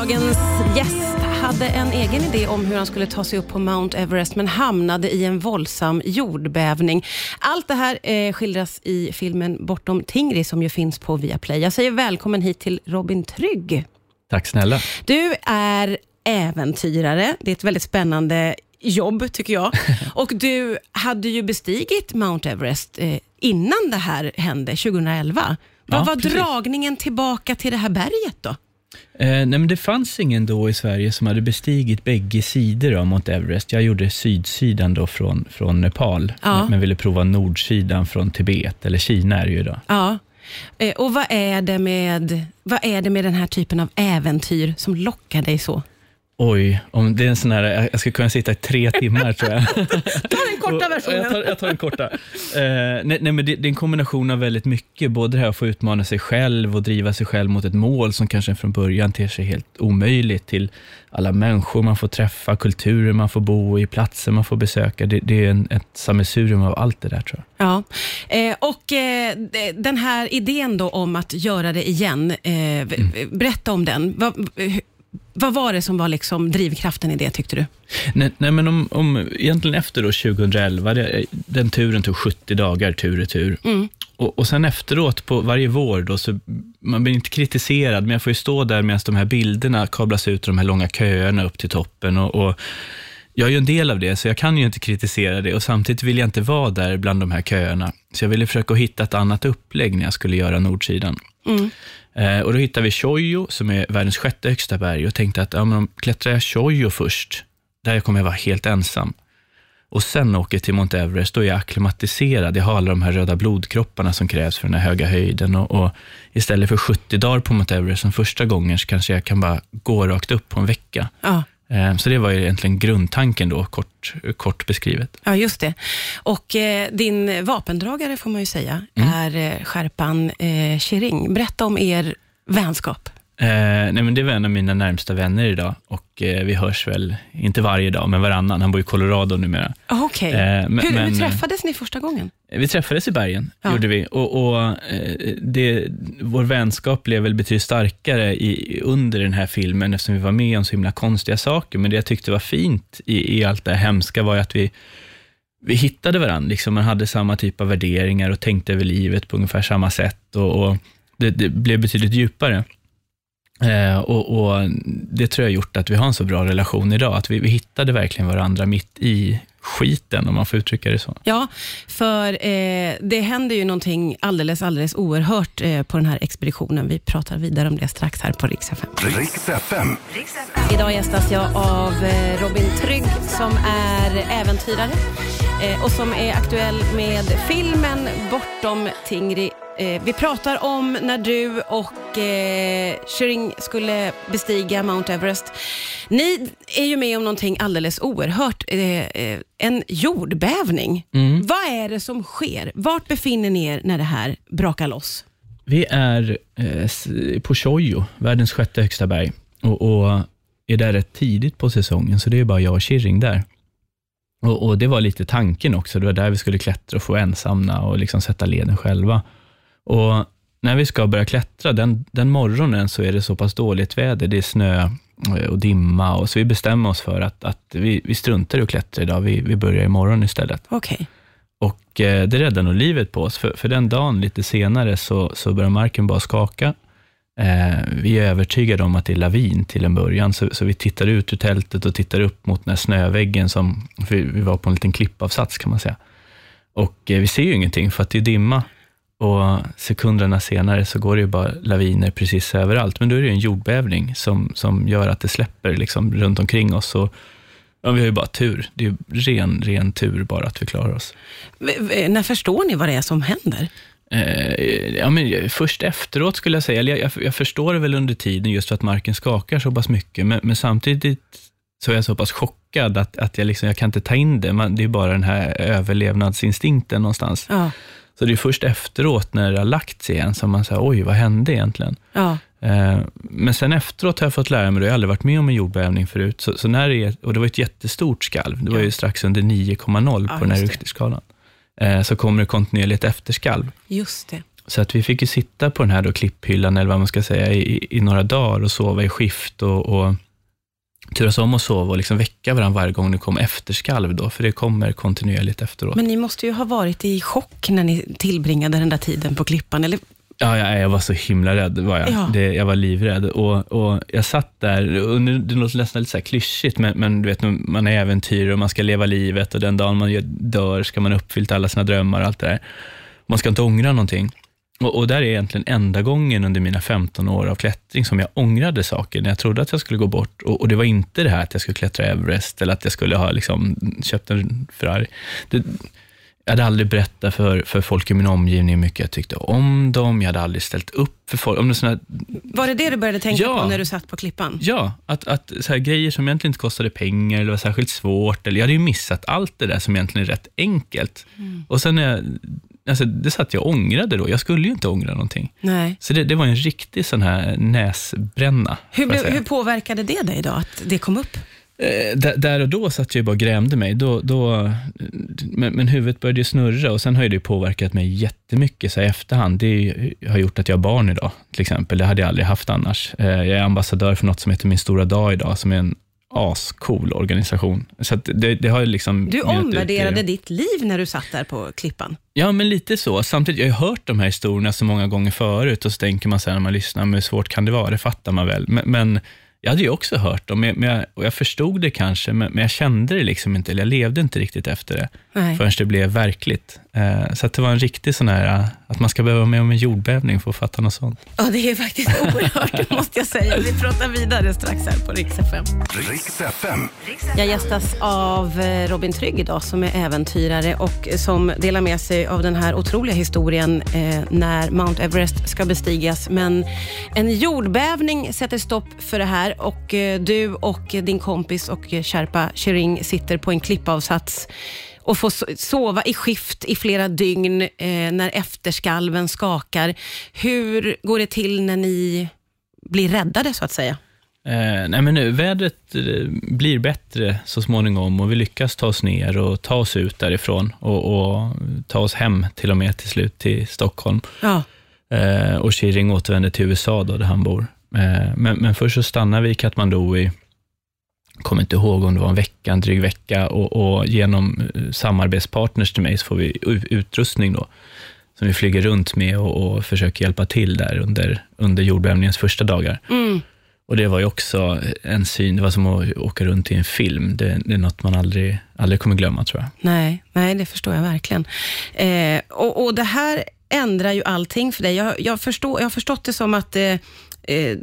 Dagens gäst hade en egen idé om hur han skulle ta sig upp på Mount Everest, men hamnade i en våldsam jordbävning. Allt det här eh, skildras i filmen Bortom Tingri, som ju finns på Viaplay. Jag säger välkommen hit till Robin Trygg. Tack snälla. Du är äventyrare. Det är ett väldigt spännande jobb, tycker jag. Och du hade ju bestigit Mount Everest eh, innan det här hände, 2011. Vad Ja, var precis. dragningen tillbaka till det här berget då? Eh, nej, men det fanns ingen då i Sverige som hade bestigit bägge sidor av Mount Everest. Jag gjorde sydsidan då från, från Nepal, Ja. men, ville prova nordsidan från Tibet, eller Kina är det ju idag. Ja. Eh, Och vad är, det med, vad är det med den här typen av äventyr som lockar dig så? Oj, om det är en sån här, jag- skulle kunna sitta i tre timmar tror jag. Ta den korta versionen. Jag tar, jag tar den korta. Eh, nej, nej, men det, det är en kombination av väldigt mycket. Både det här att få utmana sig själv och driva sig själv mot ett mål som kanske från början ter sig helt omöjligt till alla människor man får träffa, kulturer man får bo i, platser man får besöka. Det, det är en, ett sammelsurium av allt det där tror jag. Ja. Eh, och eh, Den här idén då om att göra det igen, eh, Mm. berätta om den. Eh, vad var det som var liksom drivkraften i det, tyckte du? Nej, nej men om, om, egentligen efter då 2011, det, den turen tog 70 dagar tur och retur. Och, och sen efteråt, på varje vår, då, så man blir inte kritiserad, men jag får ju stå där medan de här bilderna kablas ut, de här långa köerna upp till toppen. Och, och jag är ju en del av det, så jag kan ju inte kritisera det och samtidigt vill jag inte vara där bland de här köerna. Så jag ville försöka hitta ett annat upplägg när jag skulle göra nordsidan. Eh, och då hittade vi Choyo, som är världens sjätte högsta berg, och tänkte att ja, men om klättrar jag Choyo först, där kommer jag vara helt ensam. Och sen åker jag till Mount Everest, då är jag akklimatiserad. Jag har alla de här röda blodkropparna som krävs för den här höga höjden. Och, och istället för 70 dagar på Mount Everest som första gången, så kanske jag kan bara gå rakt upp på en vecka. Ja. Eh, Så det var ju egentligen grundtanken då, kort, kort beskrivet. Ja, just det. Och eh, din vapendragare, får man ju säga, Mm. är eh, skärpan eh, Shiring. Berätta om er vänskap. Eh, nej men det var en av mina närmsta vänner idag och eh, vi hörs väl, inte varje dag, men varannan. Han bor i Colorado numera. Ah, Okej. Eh, men- hur, hur eh, träffades ni första gången? Vi träffades i bergen, Ja. gjorde vi. Och, och eh, det, vår vänskap blev väl betydligt starkare i, under den här filmen, eftersom vi var med om så himla konstiga saker. Men det jag tyckte var fint i, i allt det här hemska var att vi, vi hittade varandra. Liksom. Man hade samma typ av värderingar och tänkte över livet på ungefär samma sätt. Och, och det, det blev betydligt djupare. Eh, och, och Det tror jag har gjort att vi har en så bra relation idag, att vi, vi hittade verkligen varandra mitt i skiten, om man får uttrycka det så. Ja, för eh, det händer ju någonting alldeles, alldeles oerhört eh, på den här expeditionen. Vi pratar vidare om det strax här på Rix FM. Riks FM. Idag gästas jag av eh, Robin Trygg som är äventyrare eh, och som är aktuell med filmen Bortom Tingri. Eh, Vi pratar om när du och eh, Shiring skulle bestiga Mount Everest. Ni är ju med om någonting alldeles oerhört, eh, eh, en jordbävning. Vad är det som sker? Vart befinner ni er när det här brakar loss? Vi är eh, på Choyo, världens sjätte högsta berg, och, och är där rätt tidigt på säsongen, så det är bara jag och Kirring där. Och, och Det var lite tanken också, det var där vi skulle klättra och få ensamma och liksom sätta leden själva. Och När vi ska börja klättra, den, den morgonen, så är det så pass dåligt väder, det är snö eh, och dimma, och så vi bestämmer oss för att, att vi, vi struntar i att klättra idag, vi, vi börjar imorgon istället. Okej. Och eh, det räddade nog livet på oss, för, för den dagen lite senare så, så börjar marken bara skaka. Eh, vi är övertygade om att det är lavin till en början, så, så vi tittar ut ur tältet och tittar upp mot den här snöväggen, som, vi var på en liten klippavsats kan man säga. Och eh, vi ser ju ingenting för att det är dimma. Och sekunderna senare så går det ju bara laviner precis överallt. Men då är det ju en jordbävning som, som gör att det släpper liksom runt omkring oss. Och, ja, vi har ju bara tur. Det är ren, ren tur bara att vi klarar oss. V- När förstår ni vad det är som händer? Eh, ja, men först efteråt skulle jag säga, eller jag, jag, jag förstår det väl under tiden just för att marken skakar så pass mycket, men, men samtidigt så är jag så pass chockad att, att jag, liksom, jag kan inte ta in det. Man, det är bara den här överlevnadsinstinkten någonstans. Ja. Så det är först efteråt när det har lagt sig igen som man säger, oj, vad hände egentligen? Ja. Eh, Men sen efteråt har jag fått lära mig, det har jag aldrig varit med om en jordbävning förut, så, så när det är, och det var ett jättestort skalv, det var ju strax under 9,0 Ja, på den här. Richterskalan, eh, så kommer det kontinuerligt efterskalv. Just det. Så att vi fick ju sitta på den här då klipphyllan, eller vad man ska säga, i, i några dagar och sova i skift och, och turas om att sova och liksom väcka varandra varje gång det kom efterskalv, då, för det kommer kontinuerligt efteråt. Men ni måste ju ha varit i chock när ni tillbringade den där tiden på Klippan, eller? Ja, jag, jag var så himla rädd. Var jag. Ja. Det, jag var livrädd. Och, och jag satt där, och nu, det låter nästan lite så här klyschigt, men, men du vet, man är äventyrare och man ska leva livet och den dagen man dör ska man ha uppfyllt alla sina drömmar och allt det där. Man ska inte ångra någonting. Och, och där är egentligen enda gången under mina 15 år av klättring som jag ångrade saker, när jag trodde att jag skulle gå bort. Och, och det var inte det här att jag skulle klättra Everest eller att jag skulle ha liksom, köpt en Ferrari. Det, jag hade aldrig berättat för, för folk i min omgivning hur mycket jag tyckte om dem. Jag hade aldrig ställt upp för folk. Om det såna Var det det du började tänka Ja. på när du satt på Klippan? ja, att, att så här, grejer som egentligen inte kostade pengar eller var särskilt svårt. Eller jag hade ju missat allt det där som egentligen är rätt enkelt. Och sen när jag, alltså, det satt jag och ångrade då. Jag skulle ju inte ångra någonting. Nej. Så det, det var en riktig sån här näsbränna. Hur, blev, hur påverkade det dig då, att det kom upp? Eh, där, och då satt jag bara och grämde mig. Då, då, men, men huvudet började snurra och sen har ju det påverkat mig jättemycket så i efterhand. Det har gjort att jag har barn idag, till exempel. Det hade jag aldrig haft annars. Eh, Jag är ambassadör för något som heter Min stora dag idag, som är en ascool organisation. Så det, det har liksom... Du ut omvärderade ditt liv när du satt där på Klippan. Ja, men lite så. Samtidigt, jag har hört de här historierna så många gånger förut och så tänker man så här när man lyssnar, men hur svårt kan det vara? Det fattar man väl. Men, men jag hade ju också hört dem men jag, och jag förstod det kanske, men, men jag kände det liksom inte, eller jag levde inte riktigt efter det Nej. förrän det blev verkligt. Eh, så att det var en riktig sån här, att man ska behöva vara med om en jordbävning för att fatta något sånt. Ja, det är faktiskt oerhört, måste jag säga. Vi pratar vidare strax här på Rix FM. Riks FM. Jag gästas av eh, Robin Trygg idag som är äventyrare och som delar med sig av den här otroliga historien eh, när Mount Everest ska bestigas. Men en jordbävning sätter stopp för det här och eh, du och din kompis och eh, Sherpa Chering sitter på en klippavsats och får so- sova i skift i flera dygn eh, när efterskalven skakar. Hur går det till när ni blir räddade så att säga? Eh, nej men nu, vädret blir bättre så småningom och vi lyckas ta oss ner och ta oss ut därifrån och, och ta oss hem till och med till slut till Stockholm. Ja. Eh, och Shiring återvänder till USA då, där han bor. Eh, men, men först så stannar vi i Kathmandu i, kommer inte ihåg om det var en vecka, en dryg vecka, och, och genom eh, samarbetspartners till mig så får vi utrustning då, som vi flyger runt med och, och försöker hjälpa till där under, under jordbävningens första dagar. Mm. Och det var ju också en syn, det var som att åka runt i en film. Det, det är något man aldrig, aldrig kommer glömma tror jag. Nej, nej, det förstår jag verkligen. Eh, och, och Det här ändrar ju allting för dig. Jag, jag, förstår, jag har förstått det som att eh, eh,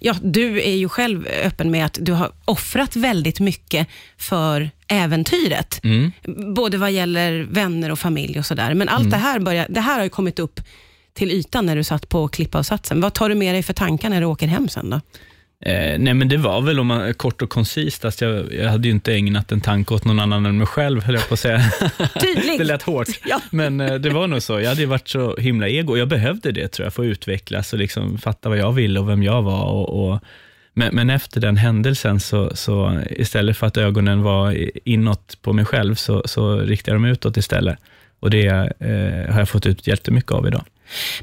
ja, du är ju själv öppen med att du har offrat väldigt mycket för äventyret. Mm. Både vad gäller vänner och familj och sådär. Men allt det, här börjar, det här har ju kommit upp till ytan när du satt på klippavsatsen. Vad tar du med dig för tankar när du åker hem sen då? Eh, nej, men det var väl om man, kort och koncist, att jag, jag hade ju inte ägnat en tanke åt någon annan än mig själv, höll jag på att säga. Tydligt. det lät hårt, Ja. men eh, det var nog så. Jag hade ju varit så himla ego. Jag behövde det, tror jag, för att utvecklas och liksom fatta vad jag ville och vem jag var. Och, och, men, men efter den händelsen, så, så istället för att ögonen var inåt på mig själv, så, så riktade jag dem utåt istället. Och det eh, har jag fått ut jättemycket av idag.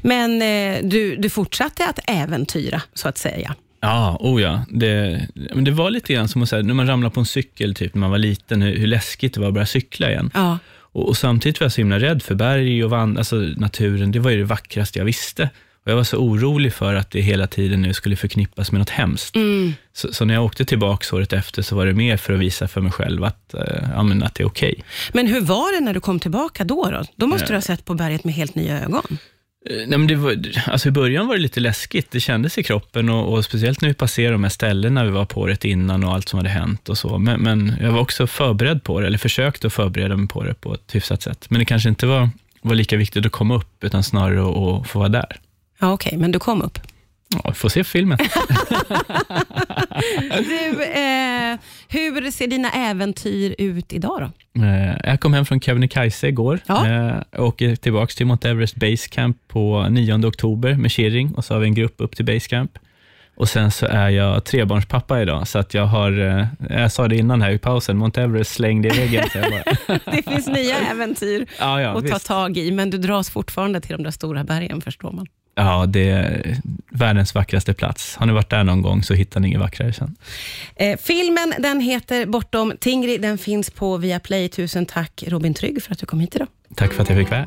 Men eh, du, du fortsatte att äventyra, så att säga. Ja, oh ja. Det, men det var lite grann som att säga, när man ramlade på en cykel typ, när man var liten, hur, hur läskigt det var att börja cykla igen. Ja. Och, och samtidigt var jag så himla rädd för berg och van, alltså naturen. Det var ju det vackraste jag visste. Och jag var så orolig för att det hela tiden nu skulle förknippas med något hemskt. Mm. Så, så när jag åkte tillbaka året efter så var det mer för att visa för mig själv att, eh, ja, att det är okej. Men hur var det när du kom tillbaka då? Då, då måste Eh. du ha sett på berget med helt nya ögon. Eh, Nej, men det var, alltså I början var det lite läskigt. Det kändes i kroppen och, och speciellt när vi passerade de här ställena vi var på året innan och allt som hade hänt och så. Men, men jag var också förberedd på det, eller försökte att förbereda mig på det på ett hyfsat sätt. Men det kanske inte var, var lika viktigt att komma upp, utan snarare att, få vara där. Ja, Okej, men du kom upp. Ja, vi får se filmen. Du, eh, hur ser dina äventyr ut idag då? Eh, jag kom hem från Kebnekaise igår. Ja. Eh, åker tillbaka till Mount Everest Base Camp på 9 oktober med Shiring och så har vi en grupp upp till Base Camp. Och sen så är jag trebarnspappa idag, så att jag har, eh, jag sa det innan här i pausen, Mount Everest slängde i väggen. Det finns nya äventyr ja, ja, att ta visst. tag i, men du dras fortfarande till de där stora bergen, förstår man. Ja, det är världens vackraste plats. Har ni varit där någon gång så hittar ni inget vackrare sen. Eh, filmen den heter Bortom Tingri. Den finns på Viaplay. Tusen tack Robin Trygg för att du kom hit idag. Tack för att jag fick vara.